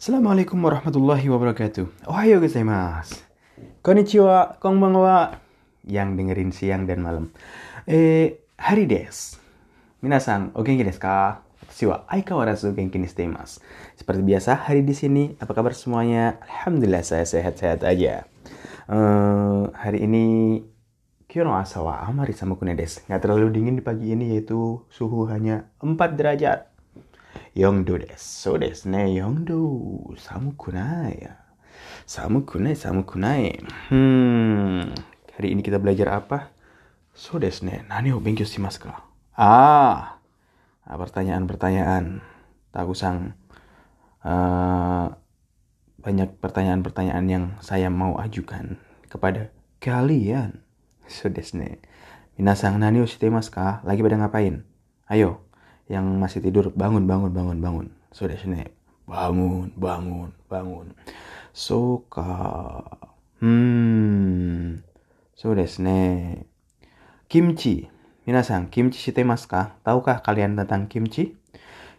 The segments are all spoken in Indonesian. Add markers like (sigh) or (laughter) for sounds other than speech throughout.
Assalamualaikum warahmatullahi wabarakatuh. Ohayo gozaimasu. Konnichiwa, konbanwa. Yang dengerin siang dan malam. Eh, hari des. Minasan, o genki desu. Seperti biasa, hari di sini apa kabar semuanya? Alhamdulillah saya sehat-sehat aja. Eh, hari ini Kyo no asa wa amari samukune desu. Nggak terlalu dingin di pagi ini yaitu suhu hanya 4 derajat. Yongdo desu. So desu ne, Yongdo. Samukunai. Samukunai, samukunai. Hmm, hari ini kita belajar apa? So desu ne, nani o shimasu ka? Ah, pertanyaan-pertanyaan. Takusang uh, banyak pertanyaan-pertanyaan yang saya mau ajukan kepada kalian. So desu ne. Minasang nani o shite masu ka? Lagi pada ngapain? Ayo, yang masih tidur bangun bangun bangun bangun. So ne bangun bangun bangun. So ka hmm. So desu ne kimchi. Minasan kimchi shite masu ka tahukah kalian tentang kimchi?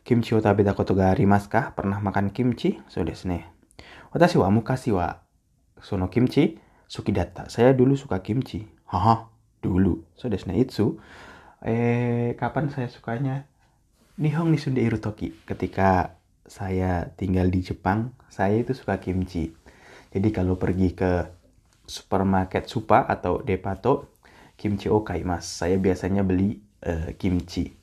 Kimchi o tabeta koto ga arimasu ka pernah makan kimchi? So desu ne watashi wa mukashi wa sono kimchi suki datta saya dulu suka kimchi. Haha dulu. So desu ne itsu. Eh kapan saya sukanya Nihong ni Sunda Irutoki. Ketika saya tinggal di Jepang, saya itu suka kimchi. Jadi kalau pergi ke supermarket Supa atau Depato, kimchi okai mas. Saya biasanya beli uh, kimchi.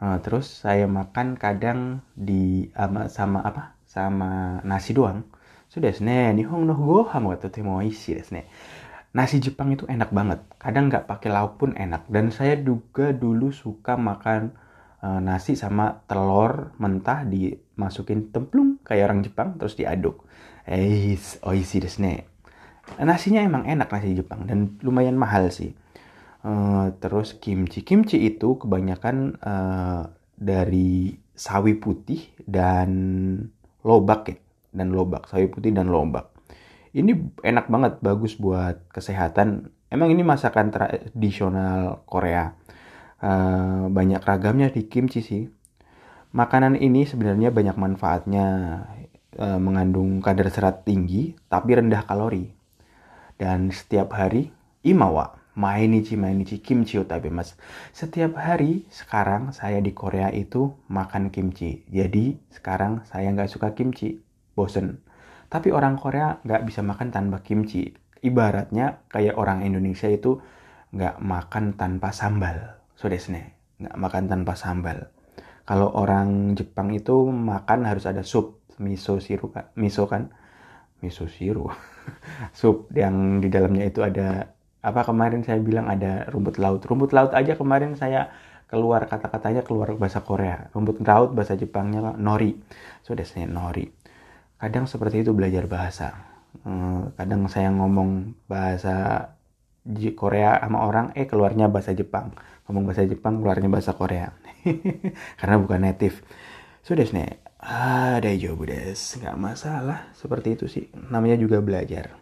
Uh, terus saya makan kadang di ama, sama apa? Sama nasi doang. Sudah so, ne, Nihong no gohan wa totemo oishii desu ne. Nasi Jepang itu enak banget. Kadang nggak pakai lauk pun enak. Dan saya juga dulu suka makan uh, nasi sama telur mentah dimasukin templung kayak orang Jepang terus diaduk. Eh, oishi desu ne. Nasinya emang enak nasi Jepang dan lumayan mahal sih. Uh, terus kimchi. Kimchi itu kebanyakan uh, dari sawi putih dan lobak ya. Dan lobak, sawi putih dan lobak. Ini enak banget, bagus buat kesehatan. Emang ini masakan tradisional Korea uh, banyak ragamnya di kimchi sih. Makanan ini sebenarnya banyak manfaatnya, uh, mengandung kadar serat tinggi tapi rendah kalori. Dan setiap hari imawa mainichi mainichi kimchi mas. Setiap hari sekarang saya di Korea itu makan kimchi. Jadi sekarang saya nggak suka kimchi, bosen. Tapi orang Korea nggak bisa makan tanpa kimchi. Ibaratnya kayak orang Indonesia itu nggak makan tanpa sambal so desne nggak makan tanpa sambal. Kalau orang Jepang itu makan harus ada sup miso siru miso kan? Miso siru. (laughs) Sup yang di dalamnya itu ada apa kemarin saya bilang ada rumput laut. Rumput laut aja kemarin saya keluar kata-katanya keluar bahasa Korea. Rumput laut bahasa Jepangnya nori. So desne nori. Kadang seperti itu belajar bahasa. Hmm, kadang saya ngomong bahasa Korea sama orang eh keluarnya bahasa Jepang. Ngomong bahasa Jepang keluarnya bahasa Korea. (laughs) Karena bukan native. So, nih ada jawab des nggak masalah seperti itu sih. Namanya juga belajar.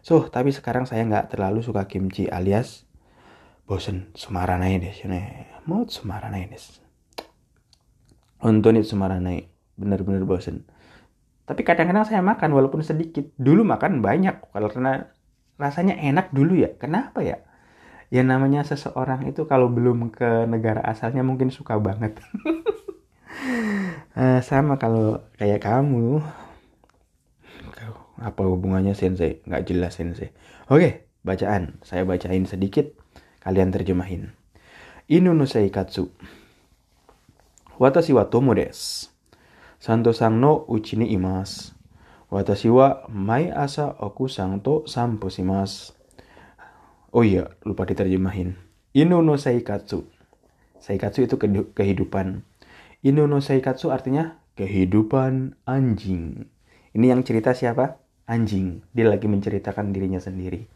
So tapi sekarang saya nggak terlalu suka kimchi alias bosen. Sumaranai deh nih mau sumaranai des itu sumaranai bener-bener bosen. Tapi kadang-kadang saya makan walaupun sedikit. Dulu makan banyak karena rasanya enak dulu ya. Kenapa ya? Ya namanya seseorang itu kalau belum ke negara asalnya mungkin suka banget. uh, (laughs) sama kalau kayak kamu. Apa hubungannya sensei? Nggak jelas sensei. Oke, bacaan. Saya bacain sedikit. Kalian terjemahin. Inu no seikatsu. Watashi wa tomo desu. Santo-san no uchi ni imasu. Watashi wa mai asa oku-sang to sampo shimasu. Oh iya, lupa diterjemahin. Inu no saikatsu. Saikatsu itu kehidupan. Inu no saikatsu artinya kehidupan anjing. Ini yang cerita siapa? Anjing. Dia lagi menceritakan dirinya sendiri.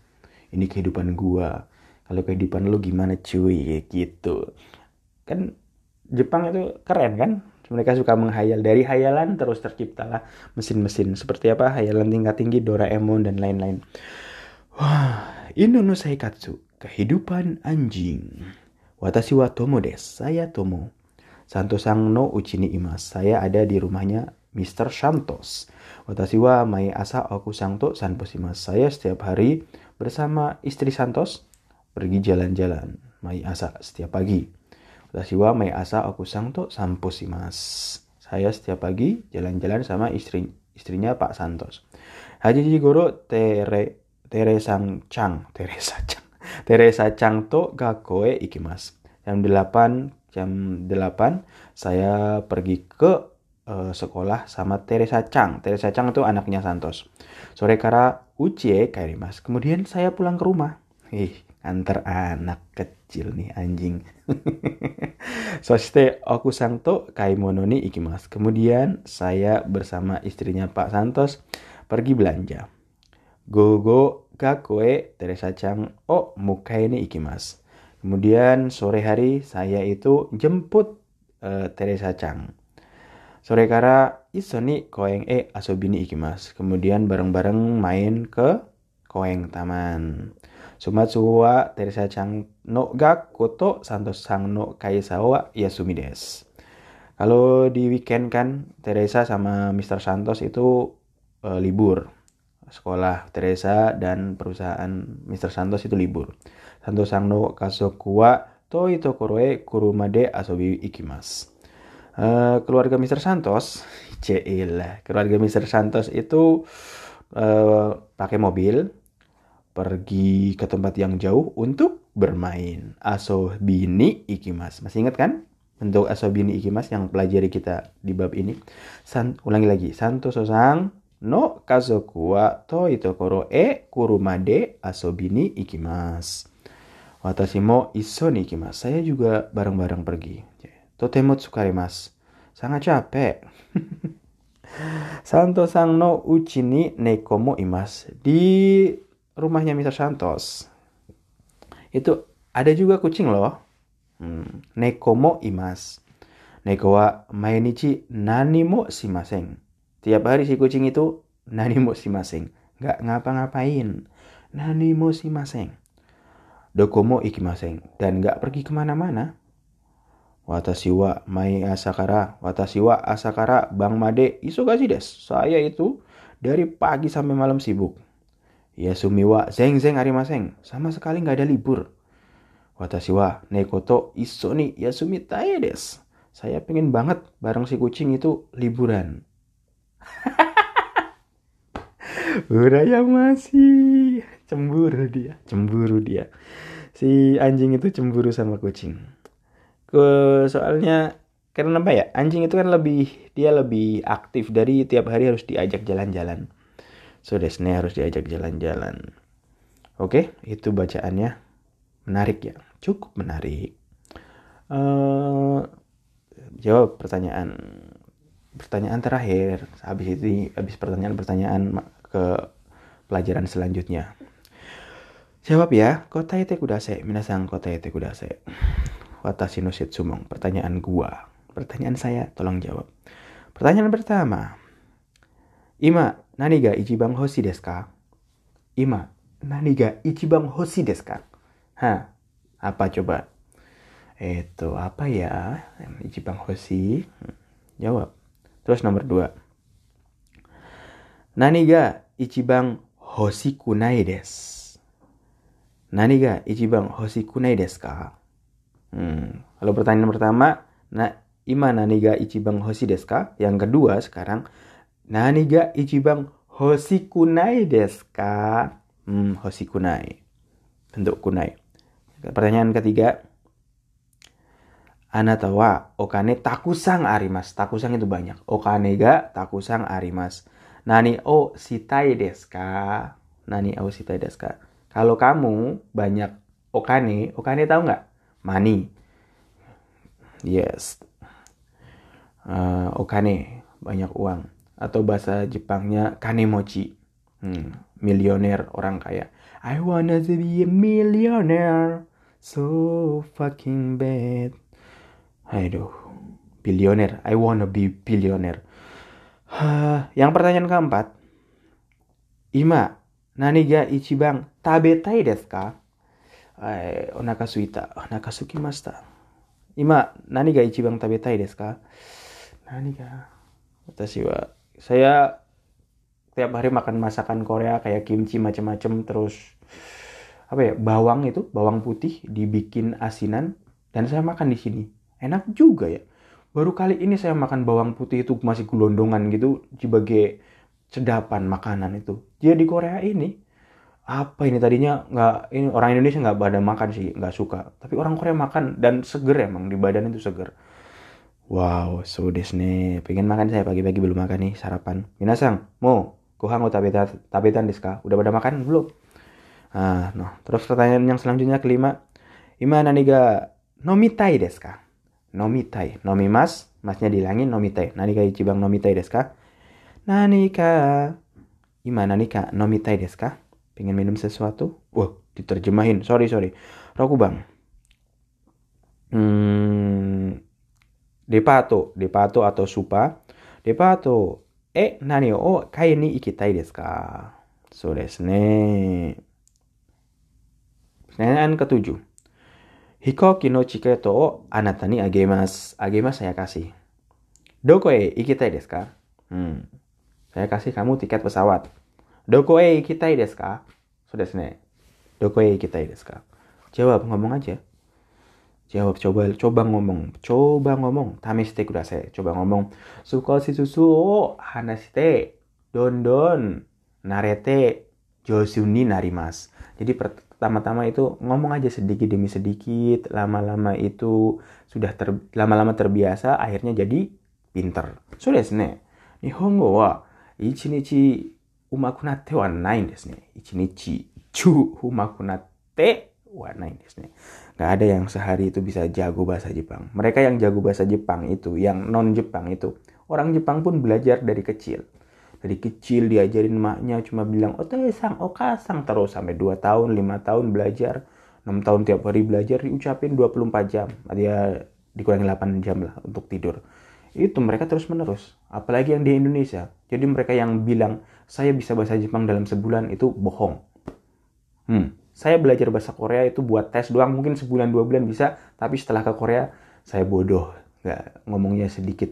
Ini kehidupan gua. Kalau kehidupan lu gimana cuy? Gitu. Kan Jepang itu keren kan? Mereka suka menghayal dari hayalan terus terciptalah mesin-mesin seperti apa hayalan tingkat tinggi Doraemon dan lain-lain wah Inu no Saikatsu kehidupan anjing Watashi wa Tomo des saya Tomo Santo Sang no Uchini Imas saya ada di rumahnya Mr. Santos. Watashi wa mai asa oku santo sanposimasu. Saya setiap hari bersama istri Santos pergi jalan-jalan. Mai asa setiap pagi. Watashi wa mai asa oku santo sanposimasu. Saya setiap pagi jalan-jalan sama istri istrinya Pak Santos. Haji Goro Tere (laughs) Teresa Chang, Teresa Chang. Teresa Chang to gakoe ikimasu. Jam 8 jam 8 saya pergi ke uh, sekolah sama Teresa Chang. Teresa Chang itu anaknya Santos. Sore kara ucie kairimas. Kemudian saya pulang ke rumah. Ih, antar anak kecil nih anjing. (laughs) Soste aku santo kaimono ni ikimas. Kemudian saya bersama istrinya Pak Santos pergi belanja. Gogo gakoe Teresa Chang oh muka ini ikimas. Kemudian sore hari saya itu jemput uh, Teresa Chang. Sore kara iso ni koeng e asobini ikimas. Kemudian bareng-bareng main ke koeng taman. Sumatsu wa Teresa Chang no ga koto Santos Sang no kaisa wa Yasumi des. Kalau di weekend kan Teresa sama Mr. Santos itu uh, libur. Sekolah Teresa dan perusahaan Mr. Santos itu libur. Santos Sang no kasoku wa to itokoroe kurumade asobi ikimas. Uh, keluarga Mr. Santos, (laughs) CL, keluarga Mr. Santos itu uh, pakai mobil pergi ke tempat yang jauh untuk bermain. Asobini ikimas. Masih ingat kan? Bentuk asobini ikimas yang pelajari kita di bab ini. San, ulangi lagi. Santo sosang no kazoku wa to itokoro e kurumade asobini ikimas. Watashi mo iso ni ikimas. Saya juga bareng-bareng pergi. Totemo tsukarimas. Sangat capek. (laughs) Santo sang no uchi ni neko mo imas. Di rumahnya Mr. Santos itu ada juga kucing loh. Hmm, neko mo imas. Neko wa mainichi nani mo shimaseng. Tiap hari si kucing itu nani mo shimaseng. Gak ngapa-ngapain. Nani mo shimaseng. Dokomo ikimaseng. Dan gak pergi ke mana-mana. Watashi wa mai asakara. Watashi wa asakara bang made isogashi desu. Saya itu dari pagi sampai malam sibuk. Yasumi wa zeng zeng arimaseng. Sama sekali nggak ada libur. Watashi wa nekoto iso ni yasumi tae des. Saya pengen banget bareng si kucing itu liburan. (laughs) Uraya masih (laughs) cemburu dia, cemburu dia. Si anjing itu cemburu sama kucing. Ke soalnya karena apa ya? Anjing itu kan lebih dia lebih aktif dari tiap hari harus diajak jalan-jalan. So desne harus diajak jalan-jalan. Oke, itu bacaannya. Menarik ya, cukup menarik. Uh, jawab pertanyaan pertanyaan terakhir. Habis itu habis pertanyaan-pertanyaan ke pelajaran selanjutnya. Jawab ya, kota itu kudase. Minasang kota itu kudase. Watashi no sumong. Pertanyaan gua. Pertanyaan saya, tolong jawab. Pertanyaan pertama. Ima, nani ga ichiban hoshi desu ka? Ima, nani ga ichiban hoshi desu ka? Hah, apa coba? Itu apa ya? Ichiban hoshi. Jawab. Terus nomor dua. Nani ga ichiban hoshi kunai desu? Nani ga ichiban hoshi kunai desu ka? Hmm. Kalau pertanyaan pertama, nah, ima nani ga ichiban hoshi desu ka? Yang kedua sekarang, Nani ga ichiban hoshi kunai desu ka? Hmm, hoshi kunai. Bentuk kunai. Pertanyaan ketiga. Anata wa okane takusang arimas. Takusang itu banyak. Okane ga takusang arimas. Nani o shitai desu ka? Nani o shitai desu ka? Kalau kamu banyak okane, okane tahu nggak? Money. Yes. Uh, okane, banyak uang atau bahasa Jepangnya kanemochi. Hmm, milioner orang kaya. I wanna be a millionaire. So fucking bad. Aduh, bilioner. I wanna be billionaire. Uh, yang pertanyaan keempat. Ima, nani ga ichiban tabetai desu ka? Eh, onaka suita, onaka sukimashita. Ima, nani ga ichiban tabetai desu ka? Nani ga Watashi wa saya tiap hari makan masakan Korea kayak kimchi macam-macam terus apa ya bawang itu bawang putih dibikin asinan dan saya makan di sini. Enak juga ya. Baru kali ini saya makan bawang putih itu masih gelondongan gitu sebagai sedapan makanan itu. Jadi di Korea ini apa ini tadinya nggak ini orang Indonesia nggak pada makan sih nggak suka. Tapi orang Korea makan dan seger emang di badan itu seger wow so desne pengen makan saya pagi-pagi belum makan nih sarapan. Minasang mau gohang tabeta tabetan deska udah pada makan belum? Ah no terus pertanyaan yang selanjutnya kelima. Imana niga nomitai deska nomitai nomi mas masnya dilangin nomitai nani ga ichibang nomitai nani ka? Imana nika nomitai deska pengen minum sesuatu? Wah diterjemahin. Sorry sorry. Roku bang hmm, depato depato atau supa depato e nani o kai ni ikitai desu ka so desu ne pertanyaan ketujuh Hikoki no chiketo o anata ni agemasu. Agemasu saya kasih. Doko e ikitai desu ka? Hmm. Saya kasih kamu tiket pesawat. Doko e ikitai desu ka? Sudah sini. Doko e ikitai desu ka? Jawab, ngomong aja jawab coba coba ngomong coba ngomong. Tamiste kudasai coba ngomong. Suka si susu hanas teh don don narete josuni narimas. Jadi pertama-tama itu ngomong aja sedikit demi sedikit. Lama-lama itu sudah ter, lama-lama terbiasa akhirnya jadi pinter. Sudah sini ne nihongo wa ichinichi umaku natte wa nain desu ne. Ichinichi chu umakunatte warnain nih. Gak ada yang sehari itu bisa jago bahasa Jepang. Mereka yang jago bahasa Jepang itu, yang non Jepang itu, orang Jepang pun belajar dari kecil. Dari kecil diajarin maknya cuma bilang oh sang, oh okasang terus sampai 2 tahun, 5 tahun belajar. 6 tahun tiap hari belajar diucapin 24 jam. Dia dikurangi 8 jam lah untuk tidur. Itu mereka terus menerus. Apalagi yang di Indonesia. Jadi mereka yang bilang saya bisa bahasa Jepang dalam sebulan itu bohong. Hmm, saya belajar bahasa Korea itu buat tes doang mungkin sebulan dua bulan bisa tapi setelah ke Korea saya bodoh nggak ngomongnya sedikit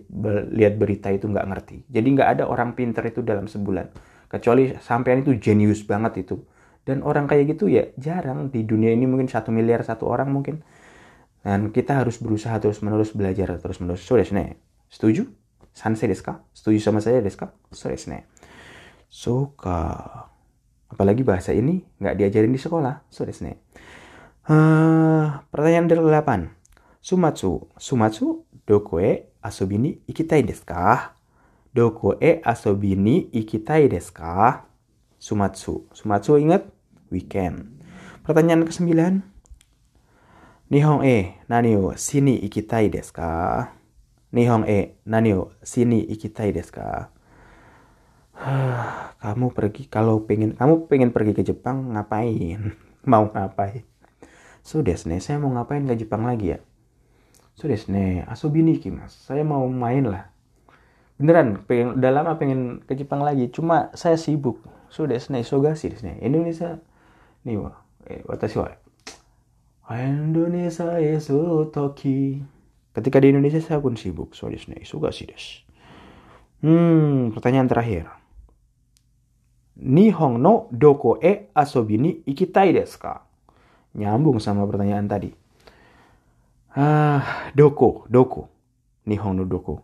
lihat berita itu nggak ngerti jadi nggak ada orang pinter itu dalam sebulan kecuali sampean itu jenius banget itu dan orang kayak gitu ya jarang di dunia ini mungkin satu miliar satu orang mungkin dan kita harus berusaha terus menerus belajar terus menerus sudah so, Setuju? Sansei desu ka? Setuju sama saya desu ka? So desu ne. So. Apalagi bahasa ini nggak diajarin di sekolah. So desu ne. Uh, pertanyaan dari delapan. Sumatsu. Sumatsu, doko e asobi ni ikitai desu ka? Doko e asobi ni ikitai desu ka? Sumatsu. Sumatsu ingat? Weekend. Pertanyaan ke-9. Nihon e nani o sini ikitai desu ka? Nihong e nani o sini ikitai desu ka? Kamu pergi kalau pengen kamu pengen pergi ke Jepang ngapain? (laughs) mau ngapain? So desu saya mau ngapain ke Jepang lagi ya? So desu ne, asobi ni mas. Saya mau main lah. Beneran, pengen, udah lama pengen ke Jepang lagi. Cuma saya sibuk. So desu ne, sogasi desu ne. Indonesia, nih wa, eh, watashi wa. Indonesia esu toki. Ketika di Indonesia saya pun sibuk. So desu ne, suga sih des. Hmm, pertanyaan terakhir. Nihong no doko e asobi ni ikitai desu ka? Nyambung sama pertanyaan tadi. Ah, doko, doko. Nihong no doko.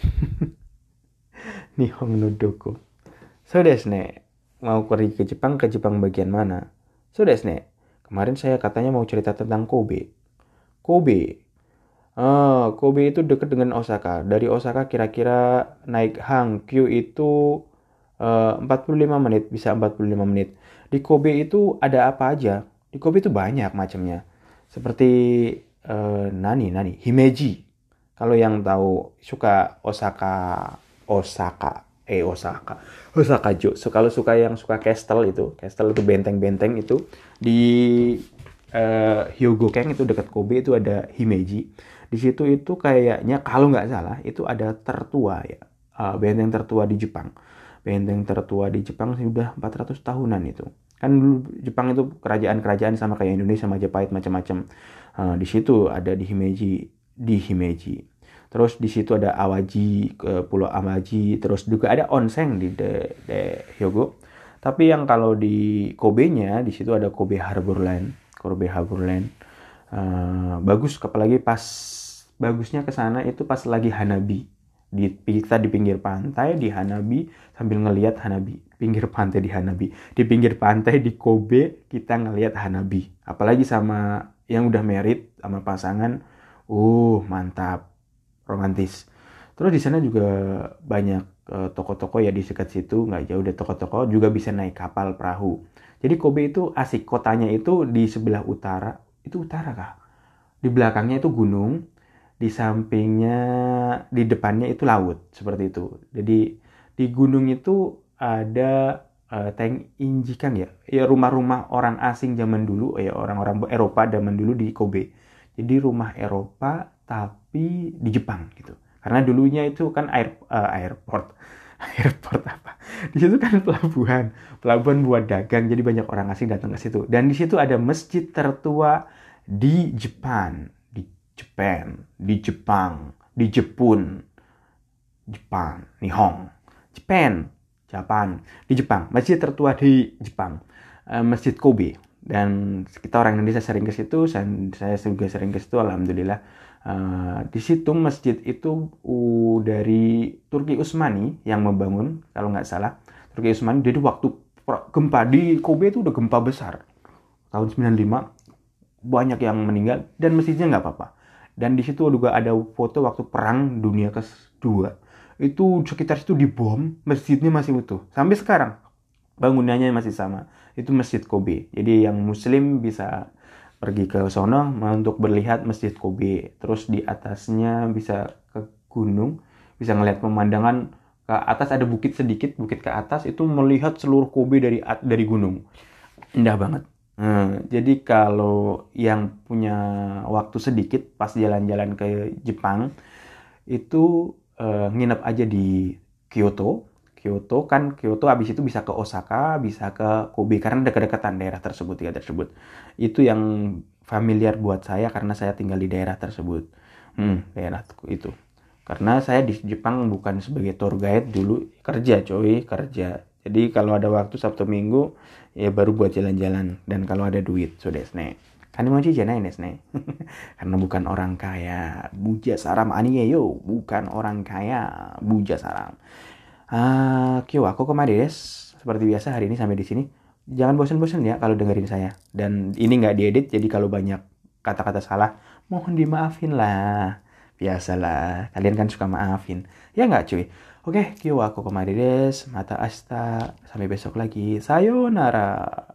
(laughs) Nihong no doko. So desu ne, mau pergi ke Jepang, ke Jepang bagian mana? So desu ne, kemarin saya katanya mau cerita tentang Kobe. Kobe, Ah, Kobe itu dekat dengan Osaka. Dari Osaka kira-kira naik Hangzhou itu uh, 45 menit, bisa 45 menit. Di Kobe itu ada apa aja? Di Kobe itu banyak macamnya. Seperti uh, nani nani Himeji. Kalau yang tahu suka Osaka Osaka eh Osaka Osaka Jo. So, kalau suka yang suka castle itu, castle itu benteng-benteng itu di uh, Hyogokeng itu dekat Kobe itu ada Himeji di situ itu kayaknya kalau nggak salah itu ada tertua ya uh, benteng tertua di Jepang benteng tertua di Jepang sudah 400 tahunan itu. Kan dulu Jepang itu kerajaan-kerajaan sama kayak Indonesia Majapahit macam-macam. Uh, di situ ada di Himeji di Himeji. Terus di situ ada Awaji ke Pulau Awaji terus juga ada onsen di de, de Hyogo. Tapi yang kalau di Kobe-nya di situ ada Kobe Harborland Kobe Harborland uh, bagus apalagi pas bagusnya ke sana itu pas lagi Hanabi di kita di pinggir pantai di Hanabi sambil ngelihat Hanabi. Pinggir pantai di Hanabi. Di pinggir pantai di Kobe kita ngelihat Hanabi. Apalagi sama yang udah merit sama pasangan. Uh mantap. Romantis. Terus di sana juga banyak uh, toko-toko ya di dekat situ. Nggak jauh dari toko-toko. Juga bisa naik kapal perahu. Jadi Kobe itu asik. Kotanya itu di sebelah utara. Itu utara kah? Di belakangnya itu gunung di sampingnya di depannya itu laut seperti itu. Jadi di gunung itu ada uh, tank injikan ya? Ya rumah-rumah orang asing zaman dulu ya orang-orang Eropa zaman dulu di Kobe. Jadi rumah Eropa tapi di Jepang gitu. Karena dulunya itu kan air uh, airport. (laughs) Airport apa? Di situ kan pelabuhan. Pelabuhan buat dagang jadi banyak orang asing datang ke situ. Dan di situ ada masjid tertua di Jepang Japan, di Jepang, di Jepun, Jepang, Nihong, Japan, Japan, di Jepang, masjid tertua di Jepang, uh, Masjid Kobe. Dan kita orang Indonesia sering ke situ, saya juga sering ke situ, alhamdulillah. Uh, di situ masjid itu dari Turki Utsmani yang membangun, kalau nggak salah, Turki Utsmani. Jadi waktu gempa di Kobe itu udah gempa besar, tahun 95 banyak yang meninggal dan masjidnya nggak apa-apa dan di situ juga ada foto waktu perang dunia kedua. Itu sekitar situ dibom masjidnya masih utuh. Sampai sekarang bangunannya masih sama. Itu masjid Kobe. Jadi yang muslim bisa pergi ke sono untuk melihat masjid Kobe. Terus di atasnya bisa ke gunung bisa ngelihat pemandangan. Ke atas ada bukit sedikit bukit ke atas. Itu melihat seluruh Kobe dari dari gunung. Indah banget Nah, jadi kalau yang punya waktu sedikit pas jalan-jalan ke Jepang itu uh, nginep aja di Kyoto. Kyoto kan Kyoto habis itu bisa ke Osaka, bisa ke Kobe karena dekat-dekatan daerah tersebut ya tersebut. Itu yang familiar buat saya karena saya tinggal di daerah tersebut. Hmm, daerah itu. Karena saya di Jepang bukan sebagai tour guide dulu kerja coy, kerja. Jadi kalau ada waktu Sabtu Minggu ya baru buat jalan-jalan. Dan kalau ada duit sudah sne kan mau janai sne karena bukan orang kaya. Buja saram anie yo. Bukan orang kaya. Buja saram. Ah kyo aku kemarin des. Seperti biasa hari ini sampai di sini. Jangan bosan-bosan ya kalau dengerin saya. Dan ini nggak diedit jadi kalau banyak kata-kata salah mohon dimaafin lah. Biasalah. Kalian kan suka maafin. Ya nggak cuy Oke, kyo aku kemarin des. Mata asta. Sampai besok lagi. Sayonara.